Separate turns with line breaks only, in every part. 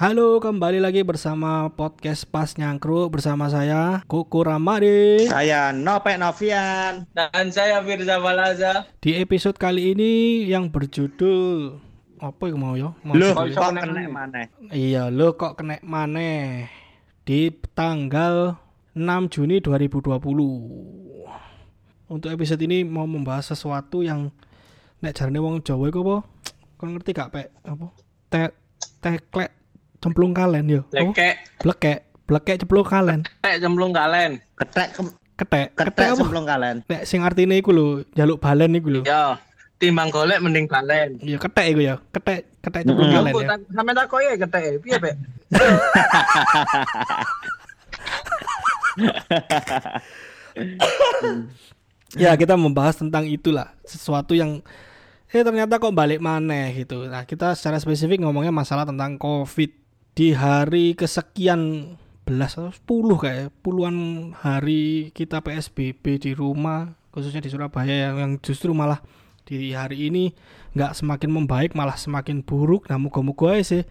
Halo, kembali lagi bersama podcast Pas Nyangkruk bersama saya Kuku Ramadi.
Saya Nopek Novian.
Dan saya Firza Balaza.
Di episode kali ini yang berjudul apa yang mau ya? Mau
kok
kena
kena
mana?
mana?
Iya, lo kok kena maneh di tanggal 6 Juni 2020. Untuk episode ini mau membahas sesuatu yang nek jarane wong Jawa iku apa? Kon ngerti gak, Pek? Apa? Te teklek cemplung kalen yo.
Lekek,
Blekek, blekek cemplung kalen.
tek cemplung kalen.
Ketek
Ketek, ketek
ketek
apa?
semplung kalian.
Nek sing artine iku lho, jaluk balen iku lho.
Ya, timbang golek mending balen.
Iya, ketek iku ya. Ketek, ketek cemplung kalen ya.
tak sampe tak koyo ketek piye, Pak?
Ya, kita membahas tentang itulah, sesuatu yang eh ternyata kok balik maneh gitu. Nah, kita secara spesifik ngomongnya masalah tentang Covid di hari kesekian belas atau 10 kayak puluhan hari kita PSBB di rumah khususnya di Surabaya yang, yang justru malah di hari ini nggak semakin membaik malah semakin buruk. Nah, moga-moga sih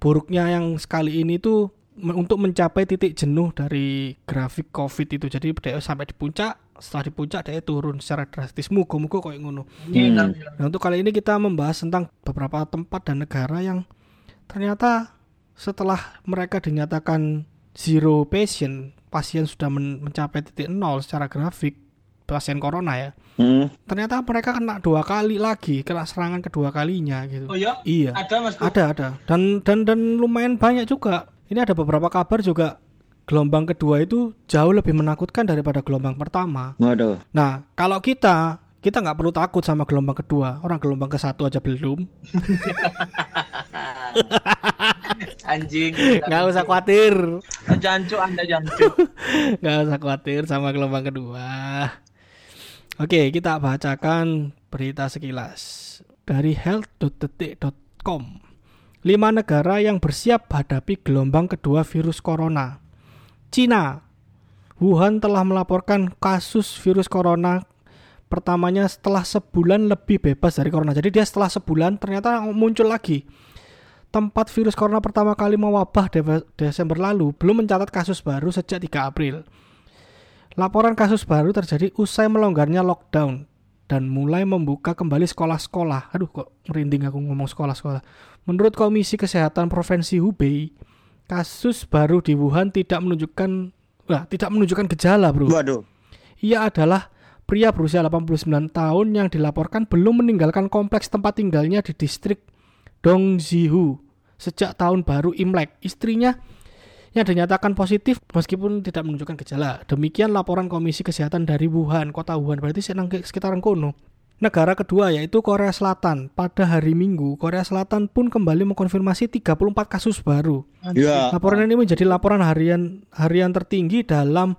buruknya yang sekali ini tuh untuk mencapai titik jenuh dari grafik COVID itu. Jadi dia sampai di puncak, setelah di puncak dia turun secara drastis. Muga-muga kayak ngono.
Hmm.
Nah, untuk kali ini kita membahas tentang beberapa tempat dan negara yang ternyata setelah mereka dinyatakan zero patient, pasien sudah men- mencapai titik nol secara grafik pasien corona ya.
Hmm.
Ternyata mereka kena dua kali lagi, kena serangan kedua kalinya gitu.
Oh ya,
Iya.
ada Mas. Bro.
Ada ada dan dan dan lumayan banyak juga. Ini ada beberapa kabar juga gelombang kedua itu jauh lebih menakutkan daripada gelombang pertama.
Waduh.
Nah kalau kita kita nggak perlu takut sama gelombang kedua. Orang gelombang ke satu aja belum.
Anjing.
Nggak usah khawatir.
Jancu Anda jancu.
Nggak usah khawatir sama gelombang kedua. Oke kita bacakan berita sekilas dari health.detik.com. Lima negara yang bersiap hadapi gelombang kedua virus corona. Cina. Wuhan telah melaporkan kasus virus corona pertamanya setelah sebulan lebih bebas dari corona. Jadi dia setelah sebulan ternyata muncul lagi. Tempat virus corona pertama kali mewabah de- Desember lalu belum mencatat kasus baru sejak 3 April. Laporan kasus baru terjadi usai melonggarnya lockdown dan mulai membuka kembali sekolah-sekolah. Aduh kok merinding aku ngomong sekolah-sekolah. Menurut Komisi Kesehatan Provinsi Hubei, kasus baru di Wuhan tidak menunjukkan wah, tidak menunjukkan gejala, Bro.
Waduh.
Ia adalah pria berusia 89 tahun yang dilaporkan belum meninggalkan kompleks tempat tinggalnya di distrik Dongzhihu sejak tahun baru Imlek. Istrinya yang dinyatakan positif meskipun tidak menunjukkan gejala. Demikian laporan Komisi Kesehatan dari Wuhan, kota Wuhan. Berarti sekitaran kono. Negara kedua yaitu Korea Selatan. Pada hari Minggu, Korea Selatan pun kembali mengkonfirmasi 34 kasus baru.
Ya.
Laporan ini menjadi laporan harian harian tertinggi dalam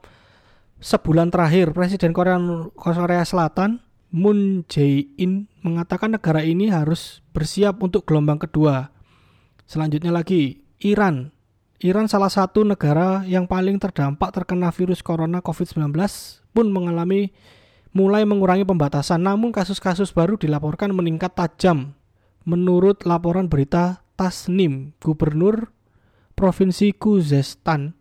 sebulan terakhir. Presiden Korea Korea Selatan Moon Jae-in mengatakan negara ini harus bersiap untuk gelombang kedua. Selanjutnya lagi Iran. Iran salah satu negara yang paling terdampak terkena virus corona COVID-19 pun mengalami mulai mengurangi pembatasan namun kasus-kasus baru dilaporkan meningkat tajam. Menurut laporan berita Tasnim, Gubernur Provinsi Khuzestan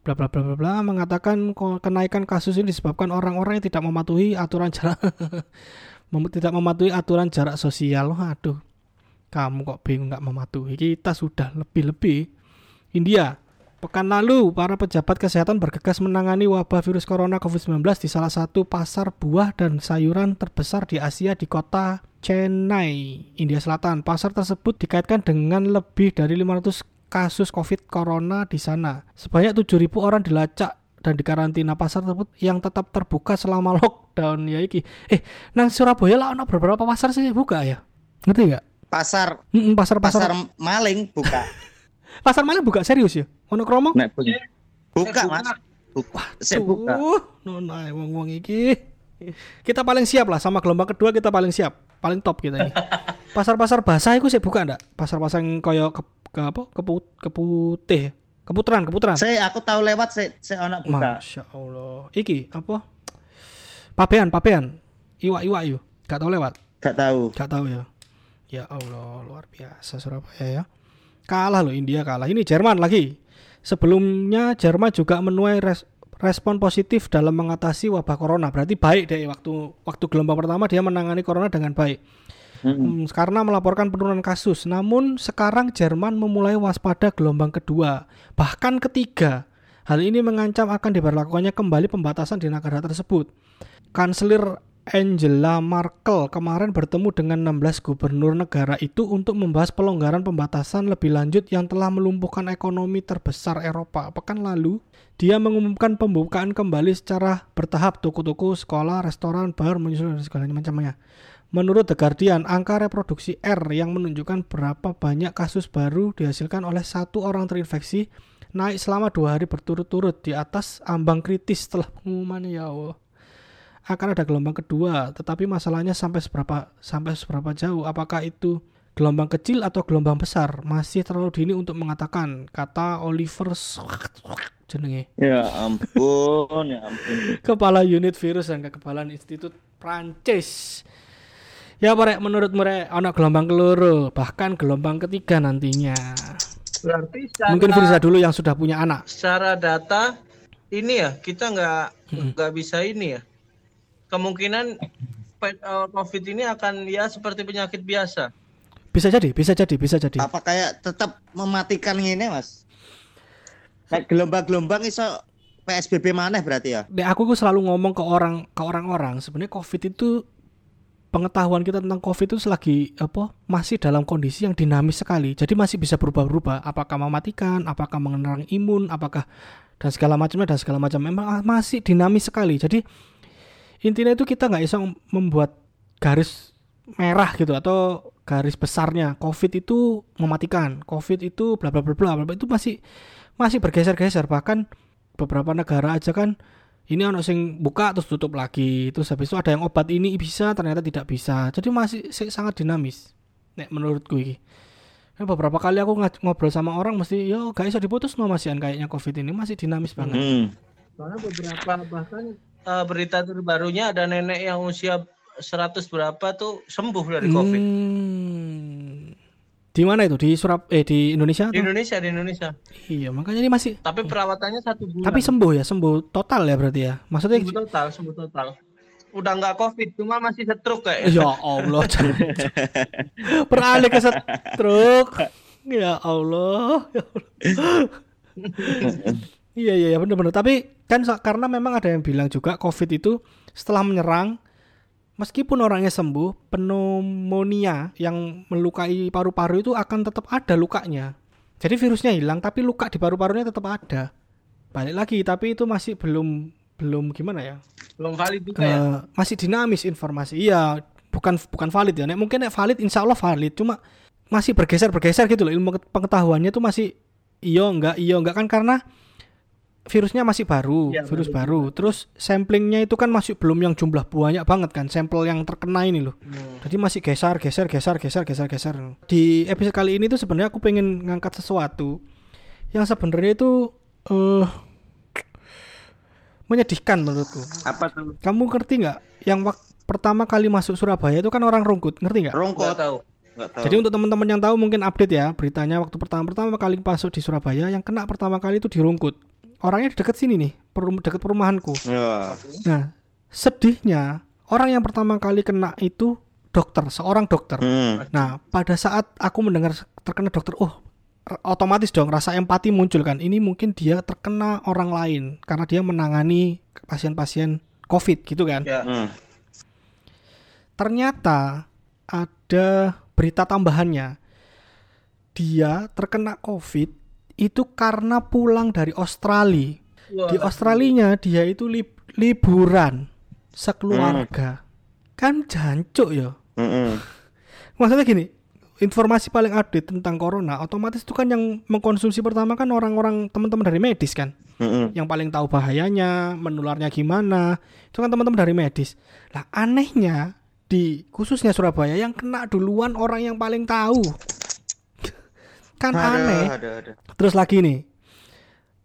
bla bla bla bla bla mengatakan kenaikan kasus ini disebabkan orang-orang yang tidak mematuhi aturan jarak tidak mematuhi aturan jarak sosial. Aduh. Kamu kok bingung nggak mematuhi? Kita sudah lebih-lebih. India. Pekan lalu, para pejabat kesehatan bergegas menangani wabah virus corona COVID-19 di salah satu pasar buah dan sayuran terbesar di Asia di kota Chennai, India Selatan. Pasar tersebut dikaitkan dengan lebih dari 500 kasus COVID corona di sana. Sebanyak 7.000 orang dilacak dan dikarantina pasar tersebut yang tetap terbuka selama lockdown ya iki. Eh, nang Surabaya lah ono beberapa pasar sih buka ya. Ngerti nggak?
Pasar
Mm, Pasar pasar
pasar maling buka.
pasar malah buka serius ya. Ono kromo?
Nek buka. Buka, Mas. Buka. Saya buka.
Tuh, nona wong-wong iki. Kita paling siap lah sama gelombang kedua kita paling siap, paling top kita ini. Pasar-pasar basah itu sih buka ndak? Pasar-pasar yang koyo ke, apa? Keput, keputih. Keputaran, keputaran.
Saya aku tahu lewat saya saya anak buka.
Masya Allah. Iki apa? Pabean, pabean. Iwak-iwak yuk. Gak tahu lewat.
Gak tahu.
Gak tahu ya. Ya Allah, luar biasa Surabaya ya. Kalah loh India kalah. Ini Jerman lagi. Sebelumnya Jerman juga menuai res- respon positif dalam mengatasi wabah corona. Berarti baik deh waktu waktu gelombang pertama dia menangani corona dengan baik. Hmm, karena melaporkan penurunan kasus. Namun sekarang Jerman memulai waspada gelombang kedua, bahkan ketiga. Hal ini mengancam akan diberlakukannya kembali pembatasan di negara tersebut. Kanselir Angela Merkel kemarin bertemu dengan 16 gubernur negara itu untuk membahas pelonggaran pembatasan lebih lanjut yang telah melumpuhkan ekonomi terbesar Eropa. Pekan lalu, dia mengumumkan pembukaan kembali secara bertahap toko-toko, sekolah, restoran, bar, menyusul dan segala macamnya. Menurut The Guardian, angka reproduksi R yang menunjukkan berapa banyak kasus baru dihasilkan oleh satu orang terinfeksi naik selama dua hari berturut-turut di atas ambang kritis setelah pengumumannya ya Allah. Akan ada gelombang kedua, tetapi masalahnya sampai seberapa sampai seberapa jauh? Apakah itu gelombang kecil atau gelombang besar? Masih terlalu dini untuk mengatakan, kata Oliver jenenge
Ya ampun, ya ampun.
kepala unit virus dan kekebalan Institut Prancis. Ya Pak, menurut mereka anak gelombang keloro, bahkan gelombang ketiga nantinya.
Berarti secara,
Mungkin Firza dulu yang sudah punya anak.
secara data ini ya kita nggak nggak bisa ini ya. Kemungkinan eh, COVID ini akan ya seperti penyakit biasa.
Bisa jadi, bisa jadi, bisa jadi.
Apa kayak tetap mematikan ini, Mas? Kayak gelombang-gelombang iso PSBB maneh berarti ya?
Nek aku selalu ngomong ke orang ke orang-orang, sebenarnya COVID itu pengetahuan kita tentang COVID itu selagi apa masih dalam kondisi yang dinamis sekali. Jadi masih bisa berubah-ubah. Apakah mematikan, apakah mengenang imun, apakah dan segala macamnya dan segala macam. Memang masih dinamis sekali. Jadi intinya itu kita nggak bisa membuat garis merah gitu atau garis besarnya COVID itu mematikan, COVID itu bla bla bla bla, bla. itu masih masih bergeser-geser bahkan beberapa negara aja kan ini ono sing buka terus tutup lagi terus habis itu ada yang obat ini bisa ternyata tidak bisa jadi masih si- sangat dinamis nek menurutku ini Kan beberapa kali aku ngobrol sama orang mesti yo gak bisa diputus no masian kayaknya covid ini masih dinamis banget
Hmm.
Soalnya beberapa bahkan eh, berita terbarunya ada nenek yang usia 100 berapa tuh sembuh dari COVID.
Hmm. Di mana itu di Surab eh di Indonesia
Di? Indonesia, di Indonesia.
iya makanya ini masih
Tapi perawatannya satu bulan.
tapi sembuh ya sembuh total ya berarti ya maksudnya
sembuh total, sembuh total. Udah nggak COVID, cuma masih stroke kayak.
Ya Allah. Beralih ke stroke. Ya Allah. Ya Allah. Iya iya iya, benar-benar. Tapi kan karena memang ada yang bilang juga COVID itu setelah menyerang meskipun orangnya sembuh, pneumonia yang melukai paru-paru itu akan tetap ada lukanya. Jadi virusnya hilang tapi luka di paru-parunya tetap ada. Balik lagi tapi itu masih belum belum gimana ya?
Belum valid juga ya.
Eh, masih dinamis informasi. Iya, bukan bukan valid ya. Nek mungkin nek valid insya Allah valid, cuma masih bergeser bergeser gitu loh ilmu pengetahuannya tuh masih iyo enggak iyo enggak kan karena virusnya masih baru,
Iya,
virus
baru
baru. Terus samplingnya itu kan masih belum yang jumlah banyak banget kan, sampel yang terkena ini loh.
Hmm.
Jadi masih geser, geser, geser, geser, geser, geser. Di episode kali ini tuh sebenarnya aku pengen ngangkat sesuatu yang sebenarnya itu eh menyedihkan menurutku.
Apa tuh?
Kamu ngerti nggak? Yang wak- pertama kali masuk Surabaya itu kan orang rungkut, ngerti nggak?
Rongkot.
tahu.
Tahu.
Jadi untuk teman-teman yang tahu mungkin update ya beritanya waktu pertama pertama kali masuk di Surabaya yang kena pertama kali itu di Rungkut. Orangnya di deket sini nih, perum deket perumahanku.
Ya.
Nah, sedihnya orang yang pertama kali kena itu dokter, seorang dokter.
Hmm.
Nah, pada saat aku mendengar terkena dokter, oh otomatis dong rasa empati muncul kan. Ini mungkin dia terkena orang lain karena dia menangani pasien-pasien COVID gitu kan.
Ya.
Hmm.
Ternyata ada berita tambahannya. Dia terkena COVID itu karena pulang dari Australia.
Wah,
Di Australinya dia itu lib- liburan sekeluarga. Kan jancuk ya.
Hmm.
Maksudnya gini, informasi paling update tentang corona otomatis itu kan yang mengkonsumsi pertama kan orang-orang teman-teman dari medis kan.
Hmm.
Yang paling tahu bahayanya, menularnya gimana. Itu kan teman-teman dari medis. Lah anehnya di khususnya Surabaya yang kena duluan orang yang paling tahu. Kan aneh.
Ada, ada, ada.
Terus lagi nih.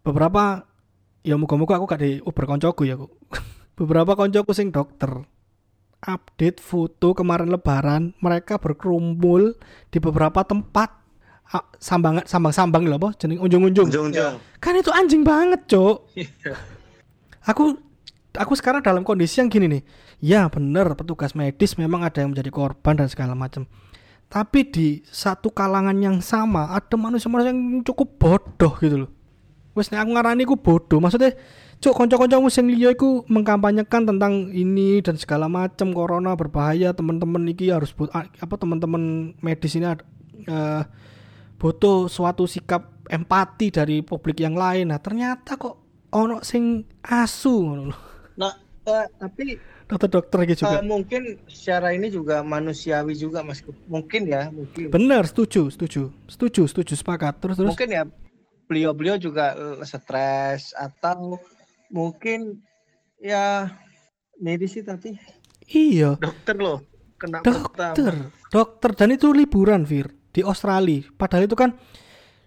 Beberapa ya muka-muka aku gak di Uber koncoku ya, aku. Beberapa koncoku sing dokter update foto kemarin lebaran mereka berkerumpul di beberapa tempat sambang sambang sambang lho apa jeneng unjung-unjung.
Unjung-unjung.
Kan itu anjing banget, Cuk.
Iya.
Aku aku sekarang dalam kondisi yang gini nih. Ya, bener petugas medis memang ada yang menjadi korban dan segala macam. Tapi di satu kalangan yang sama ada manusia-manusia yang cukup bodoh gitu loh. Wes nek aku ngarani ku bodoh. Maksudnya cuk kanca-kancamu sing liya iku mengkampanyekan tentang ini dan segala macam corona berbahaya, teman-teman iki harus but, apa teman-teman medis ini eh, butuh suatu sikap empati dari publik yang lain. Nah, ternyata kok ono sing asu ngono.
Nah, eh, tapi
Dokter-dokter gitu juga.
eh, mungkin secara ini juga manusiawi juga Mas. Mungkin ya, mungkin.
Bener, setuju, setuju. Setuju, setuju, sepakat. Terus terus.
Mungkin ya beliau-beliau juga eh, stres atau mungkin ya medis sih tadi
Iya,
dokter loh kena pertama.
dokter. Dokter dan itu liburan, Fir, di Australia. Padahal itu kan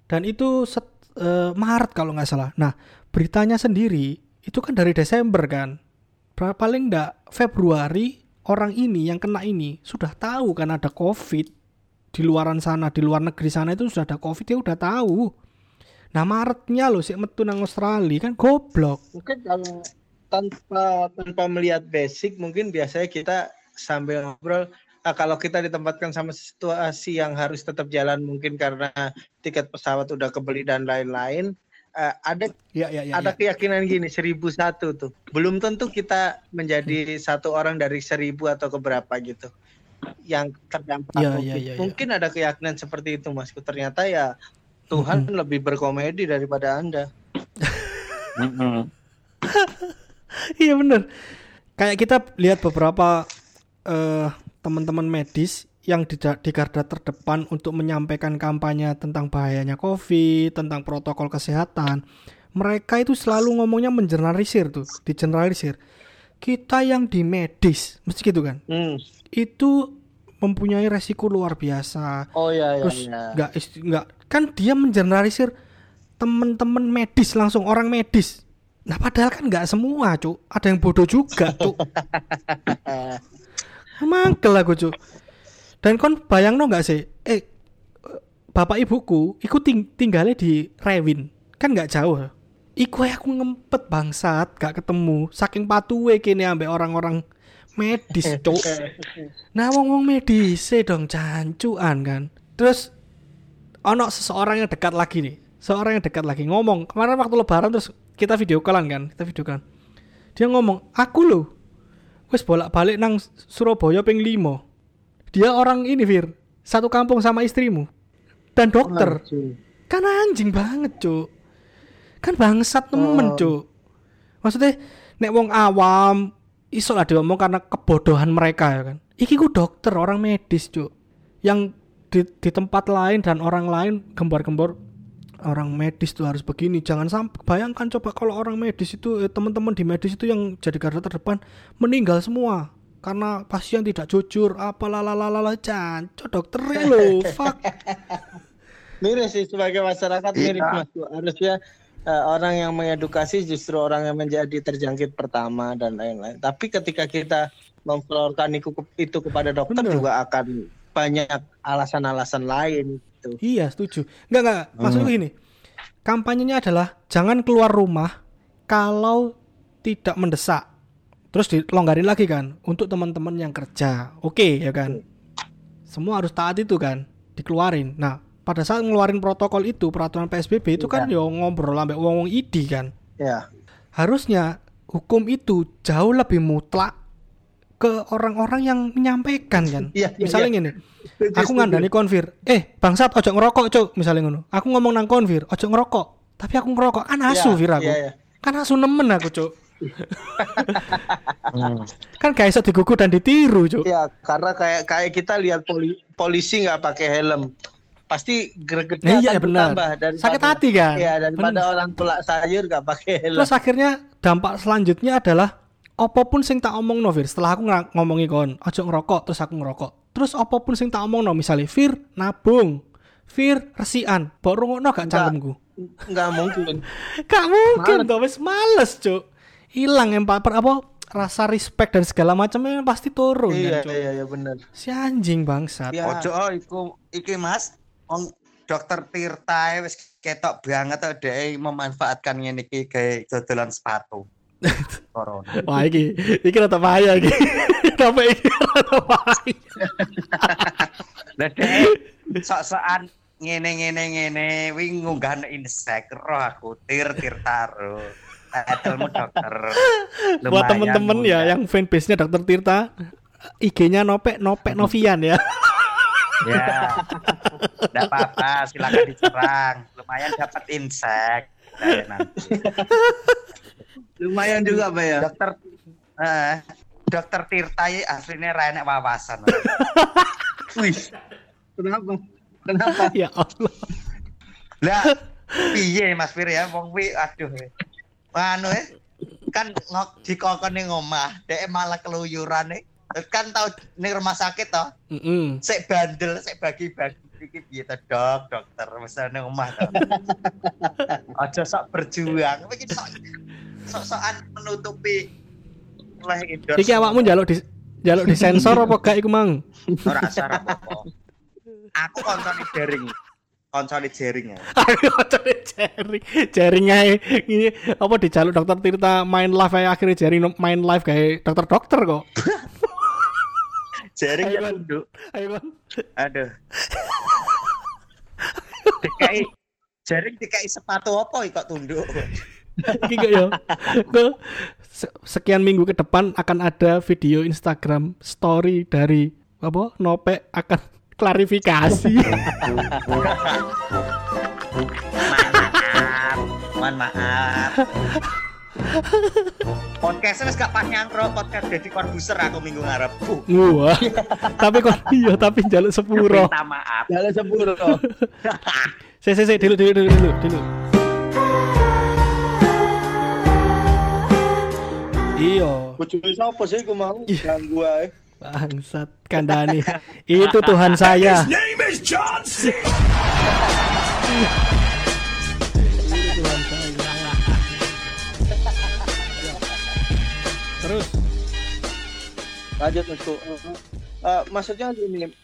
dan itu set- eh, Maret kalau nggak salah. Nah, beritanya sendiri itu kan dari Desember kan. Paling nggak Februari orang ini yang kena ini sudah tahu kan ada COVID di luaran sana, di luar negeri sana itu sudah ada COVID dia udah tahu. Nah Maretnya loh sih metu nang Australia kan goblok.
Mungkin kalau tanpa tanpa melihat basic mungkin biasanya kita sambil ngobrol ah, kalau kita ditempatkan sama situasi yang harus tetap jalan mungkin karena tiket pesawat udah kebeli dan lain-lain eh, ada
Ya ya ya.
ada keyakinan gini seribu satu tuh. Belum tentu kita menjadi satu orang dari seribu atau keberapa gitu. Yang terdampak
Ya, ya, ya, ya.
mungkin ada keyakinan seperti itu masku ternyata ya Tuhan lebih berkomedi daripada anda.
Iya bener. Kayak kita lihat beberapa eh, teman-teman medis yang di, di garda terdepan untuk menyampaikan kampanye tentang bahayanya COVID, tentang protokol kesehatan. Mereka itu selalu ngomongnya mengeneralisir tuh, digeneralisir. Kita yang di medis, mesti gitu kan?
Hmm.
Itu mempunyai resiko luar biasa.
oh ya ya,
Terus
ya.
nggak ist- nggak kan dia mengeneralisir teman-teman medis langsung orang medis. Nah padahal kan nggak semua cuk, ada yang bodoh juga cuk. Mangkel aku cuk. Dan kon bayang nggak sih, eh bapak ibuku ikut ting tinggalnya di Rewin, kan nggak jauh. Iku aku ngempet bangsat, gak ketemu. Saking patuwe kene ambek orang-orang medis cuk. Nah wong-wong medis dong cancuan kan. Terus ono seseorang yang dekat lagi nih. Seorang yang dekat lagi ngomong. Kemarin waktu lebaran terus kita video callan kan, kita video callan. Dia ngomong, "Aku loh wis bolak-balik nang Surabaya ping limo. Dia orang ini, Fir. Satu kampung sama istrimu. Dan dokter. Kan anjing banget, Cuk. Kan bangsat temen,
Oh.
Cuk. Maksudnya nek wong awam iso lah diomong karena kebodohan mereka ya kan. Iki ku dokter, orang medis, Cuk. Yang di, di tempat lain dan orang lain gembar-gembor orang medis tuh harus begini. Jangan sampai bayangkan coba kalau orang medis itu eh, teman-teman di medis itu yang jadi garda terdepan meninggal semua karena pasien tidak jujur apalah lalalala canco dokter lo fuck
mirip sih sebagai masyarakat
Iya.
mirip mas harusnya eh, orang yang mengedukasi justru orang yang menjadi terjangkit pertama dan lain-lain tapi ketika kita memflorkan itu, itu kepada dokter
Bener.
juga akan banyak alasan-alasan lain gitu
Iya setuju. Enggak enggak. Maksudku gini. Kampanyenya adalah jangan keluar rumah kalau tidak mendesak. Terus dilonggarin lagi kan untuk teman-teman yang kerja. Oke ya kan. Semua harus taat itu kan. Dikeluarin. Nah pada saat ngeluarin protokol itu peraturan PSBB itu kan yo ngobrol sampai wong wong ID kan.
ya
Harusnya hukum itu jauh lebih mutlak ke orang-orang yang menyampaikan kan.
Iya, iya,
Misalnya
iya.
gini, aku ngandani konfir, eh bangsat ojo ngerokok cuk, misalnya ngono. Aku ngomong nang konfir, ojo ngerokok, tapi aku ngerokok kan asu
Iya,
Fir aku.
iya, iya.
Kan asu nemen aku cuk. Kan gak iso digugu dan ditiru cuk.
ya karena kayak kayak kita lihat poli- polisi nggak pakai helm pasti gregetnya
Iya,
akan
benar.
bertambah daripada-
Sakit hati kan?
Iya, daripada
Benar.
orang pelak sayur nggak pakai helm
Terus akhirnya dampak selanjutnya adalah apa pun sing tak omong no Fir, setelah aku ngomongi kon, ojo ngerokok, terus aku ngerokok. Terus apa pun sing tak omong no, misalnya Fir nabung, Fir resian, mbok rungokno gak cangkemku.
nggak mungkin
Gak mungkin toh, wis males, Cuk. Hilang empat apa rasa respect dan segala macamnya pasti turun
iya
kan,
iya iya benar
Si anjing bangsat.
Ya.
Ojo oh, iku iki Mas. Wong dokter Tirta wis ketok banget tuh dhek memanfaatkan ngene iki gawe dodolan sepatu. Corona.
Wah iki iki rada bahaya iki. Kenapa iki rada bahaya?
Lah sok-sokan ngene ngene ngene wing ngunggah insek roh aku tir tirta ro. Titelmu dokter.
Buat
Lumayan,
temen-temen ya yang fanbase-nya Dokter Tirta IG-nya Nopek Nopek Novian ya.
Ya. Enggak apa-apa, silakan diserang. Lumayan dapat insek. Nah, nanti.
Lumayan juga Pak ya.
Dokter eh, Dokter Tirta ini aslinya ra enek wawasan.
Wih. Kenapa? Kenapa?
ya Allah.
Lah, piye Mas Fir ya? Wong aduh. Anu eh kan ngok dikokon ning omah, dhek malah keluyuran nih. Kan tau ning rumah sakit toh,
Mm-mm.
sik bandel, sik bagi-bagi iki piye to, Dok, dokter wis ning omah to. Aja sok berjuang, iki sok sok-sokan menutupi oleh endorse.
Iki awakmu njaluk di njaluk disensor apa gak iku mang?
ora asar apa-apa. Aku koncone jaring. Koncone jaring ya.
Jaring. Jaring ae ini apa dijaluk Dokter Tirta main live ae akhirnya jaring main live kayak dokter-dokter kok.
Jaring ya tunduk.
Ayo.
Aduh. dikai jaring dikai sepatu apa kok tunduk?
Iki kok ya. Se- sekian minggu ke depan akan ada video Instagram story dari apa Nopek akan klarifikasi.
maaf. Mohon maaf. Podcast wis gak pas nyangkro podcast Deddy Corbuzier aku minggu ngarep.
Wah. tapi kok iya tapi njaluk sepuro.
minta maaf.
Jalan sepuluh.
Se se se dulu dulu dulu dulu dulu. Iya,
Bojone sapa sih ku mau ganggu ae.
Bangsat kandani. Itu Tuhan saya. Itu Tuhan saya. Terus
Lanjut Masku. Eh, maksudnya gini,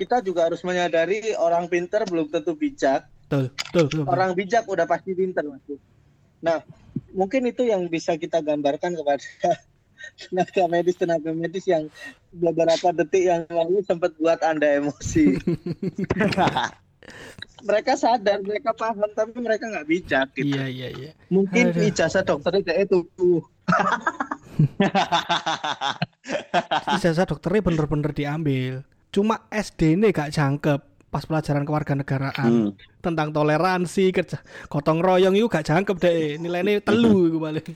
kita juga harus menyadari orang pinter belum tentu bijak.
betul, betul, betul.
Orang bijak udah pasti pinter Masku. Nah, mungkin itu yang bisa kita gambarkan kepada tenaga medis tenaga medis yang beberapa detik yang lalu sempat buat anda emosi. mereka sadar, mereka paham, tapi mereka nggak bijak. Gitu.
Iya, iya, iya.
Mungkin
Aduh.
ijazah dokternya itu tuh.
Ijazah dokternya bener-bener diambil. Cuma SD ini gak jangkep pas pelajaran kewarganegaraan tentang toleransi kerja gotong royong itu gak jangkep deh nilainya telu iku paling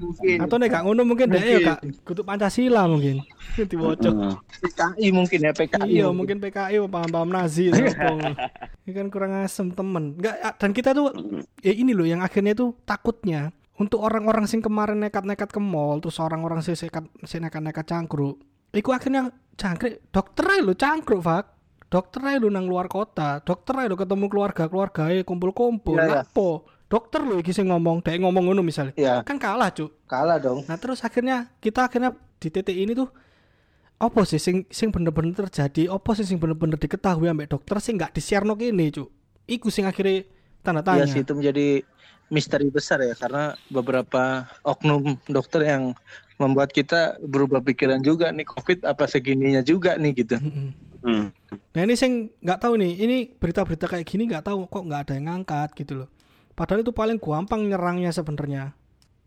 Mungkin
atau nih gak ngono mungkin deh ya gak kutuk pancasila mungkin diwacok
PKI mungkin ya PKI.
iya mungkin PKI paham-paham Nazi apa. ini kan kurang asem temen nggak ah, dan kita tuh ya ini loh yang akhirnya tuh takutnya untuk orang-orang sing kemarin nekat-nekat ke mall terus orang-orang sing nekat sing nekat-nekat cangkruk iku akhirnya cangkrik dokter lo cangkruk fak dokter lo nang luar kota dokter lo ketemu keluarga keluarga kumpul-kumpul
Iya, iya.
Lapo? Dokter lo iki sing ngomong dek ngomong ngono misalnya.
Ya,
kan kalah cuk.
Kalah dong.
Nah terus akhirnya kita akhirnya di titik ini tuh apa sih sing sing bener-bener terjadi apa sih sing bener-bener diketahui ambek dokter sing nggak disiarno kene cuk. Iku sing akhirnya tanda tanya.
Iya sih itu menjadi misteri besar ya karena beberapa oknum dokter yang membuat kita berubah pikiran juga nih COVID apa segininya juga nih gitu.
Hmm.
nah ini sing nggak tahu nih ini berita-berita kayak gini nggak tahu kok nggak ada yang ngangkat gitu loh padahal itu paling gampang nyerangnya sebenarnya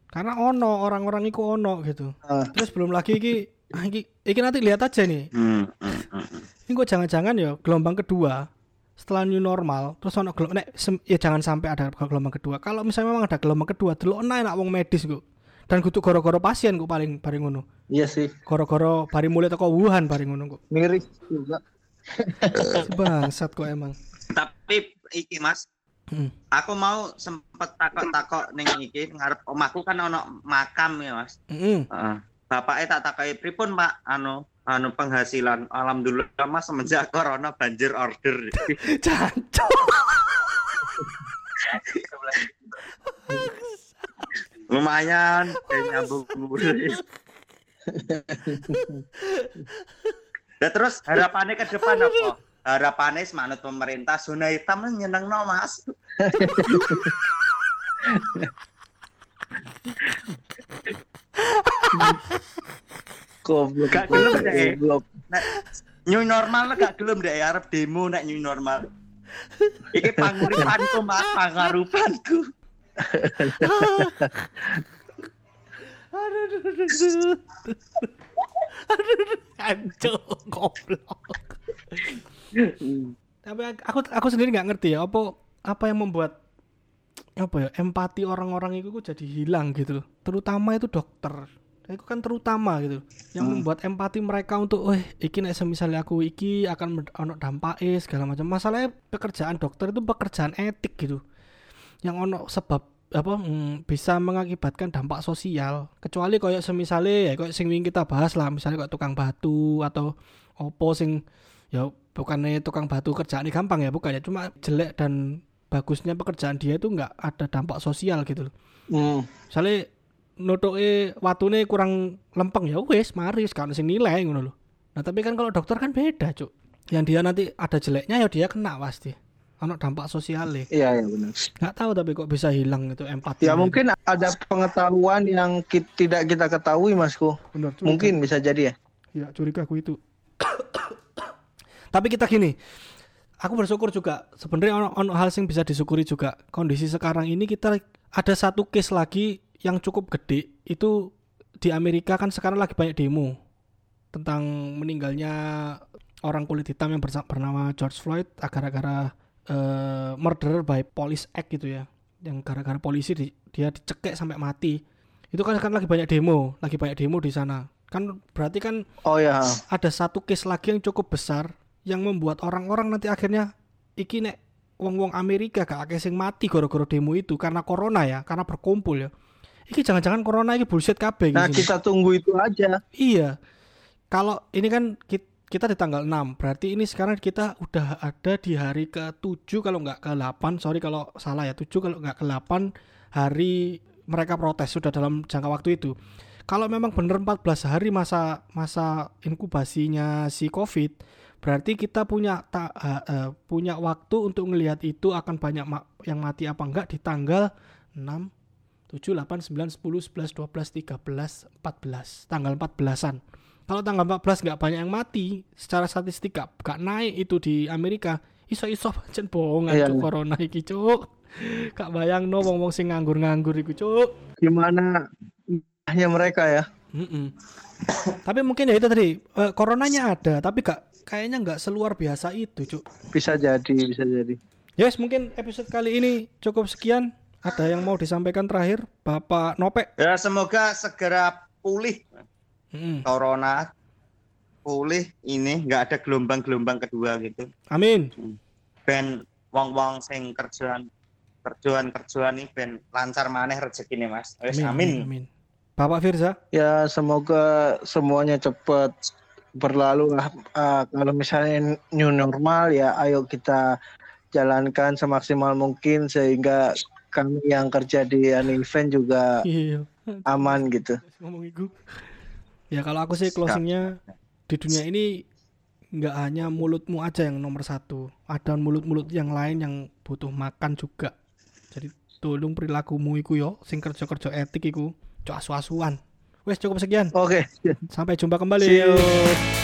karena ono orang-orang itu ono gitu
Ah.
terus belum lagi iki ah, iki, iki nanti lihat aja nih
Hmm. Hmm. hmm.
ini kok jangan-jangan ya gelombang kedua setelah new normal terus ono gelo- nek sem- ya jangan sampai ada gelombang kedua kalau misalnya memang ada gelombang kedua delok enak wong medis kok dan kudu goro-goro pasien kok paling paling ngono
Iya sih,
goro-goro bari mulai teko Wuhan paling ngono kok
miris juga.
bangsat kok emang
Tapi iki Mas,
Hmm.
aku mau sempet takok-takok ning iki ngarep omahku kan ono makam ya Mas.
Mm-mm.
Heeh. Bapaknya tak takoki pripun Pak anu anu penghasilan alhamdulillah Mas semenjak corona banjir order.
Jancuk.
Lumayan kayak nyambung Nah terus harapannya ke depan apa? Harapannya manut pemerintah zona hitam nyeneng no mas
Goblok.
Gak gelem deh.
Goblok.
nek new normal gak gelem deh arep demo nek new normal iki panguripanku mas pangarupanku
Aduh, aduh, aduh, aduh. Aduh, Ancur, goblok. Tapi aku aku sendiri nggak ngerti ya apa apa yang membuat apa ya empati orang-orang itu jadi hilang gitu loh. Terutama itu dokter. Itu kan terutama gitu. Yang membuat empati mereka untuk, "Eh, iki nek misalnya aku iki akan ono dampake segala macam." Masalahnya pekerjaan dokter itu pekerjaan etik gitu. Yang ono sebab apa mm, bisa mengakibatkan dampak sosial kecuali koyo semisale ya koyo sing kita bahas lah misalnya koyo tukang batu atau opo sing ya bukannya tukang batu kerjaan gampang ya bukan ya cuma jelek dan bagusnya pekerjaan dia itu nggak ada dampak sosial gitu loh
Hmm.
misalnya nutuke watune kurang lempeng ya wes mari sekarang sing nilai ngono loh nah tapi kan kalau dokter kan beda cuk yang dia nanti ada jeleknya ya dia kena pasti ono dampak sosialnya
Iya, iya benar.
nggak tahu tapi kok bisa hilang itu empati
Ya mungkin ada pengetahuan yang ki- tidak kita ketahui, Masku.
Curiga.
Mungkin bisa jadi ya.
ya curiga aku itu tapi kita gini aku bersyukur juga sebenarnya ono, ono hal yang bisa disyukuri juga. Kondisi sekarang ini kita ada satu case lagi yang cukup gede. Itu di Amerika kan sekarang lagi banyak demo tentang meninggalnya orang kulit hitam yang bernama George Floyd gara-gara eh, murder by police act gitu ya. Yang gara-gara polisi di- dia dicekek sampai mati. Itu kan sekarang lagi banyak demo lagi banyak demo di sana. Kan berarti kan
Oh ya.
ada satu case lagi yang cukup besar yang membuat orang-orang nanti akhirnya iki nek wong-wong Amerika gak akeh sing mati gara-gara demo itu karena corona ya, karena berkumpul ya. Iki jangan-jangan corona iki bullshit kabeh
Nah, kita tunggu itu aja.
Iya. Kalau ini kan ki- kita di tanggal 6, berarti ini sekarang kita udah ada di hari ke-7 kalau nggak ke-8, sorry kalau salah ya, 7 kalau nggak ke-8 hari mereka protes sudah dalam jangka waktu itu. Kalau memang bener 14 hari masa masa inkubasinya si Covid, berarti kita punya ta- eh, eh, punya waktu untuk ngelihat itu akan banyak ma- yang mati apa enggak di tanggal 6 7, 8, 9, 10, 11, 12, 13, 14. Tanggal 14-an. Kalau tanggal 14 nggak banyak yang mati, secara statistik gak, gak naik itu di Amerika. Iso-iso pancen bohongan
Iya.
cuk corona iki cuk. Gak bayang no wong-wong sing nganggur-nganggur iku cuk.
Gimana hanya mereka ya?
Mm-mm. tapi mungkin ya itu tadi eh, coronanya ada, tapi gak kayaknya nggak seluar biasa itu cuk.
Bisa jadi, bisa jadi.
Yes, mungkin episode kali ini cukup sekian. Ada yang mau disampaikan terakhir, Bapak Nopek?
ya semoga segera pulih
Mm-mm.
corona pulih ini nggak ada gelombang-gelombang kedua gitu
Amin.
ben wong-wong sing kerjaan kerjaan kerjaan ini ben lancar maneh rezeki nih mas Wes, amin,
amin. Bapak Firza?
Ya, semoga semuanya cepat berlalu lah. Ah, kalau misalnya new normal ya, ayo kita jalankan semaksimal mungkin sehingga kami yang kerja di anu event juga
Iya.
aman gitu.
Ngomong. Ya kalau aku sih closingnya di dunia ini nggak hanya mulutmu aja yang nomor satu. Ada mulut-mulut yang lain yang butuh makan juga. Jadi tolong perilakumu iku yo, sing kerja-kerja etik iku, cok asu-asuan. Wes cukup sekian.
Oke,
Sampai jumpa kembali.
see you.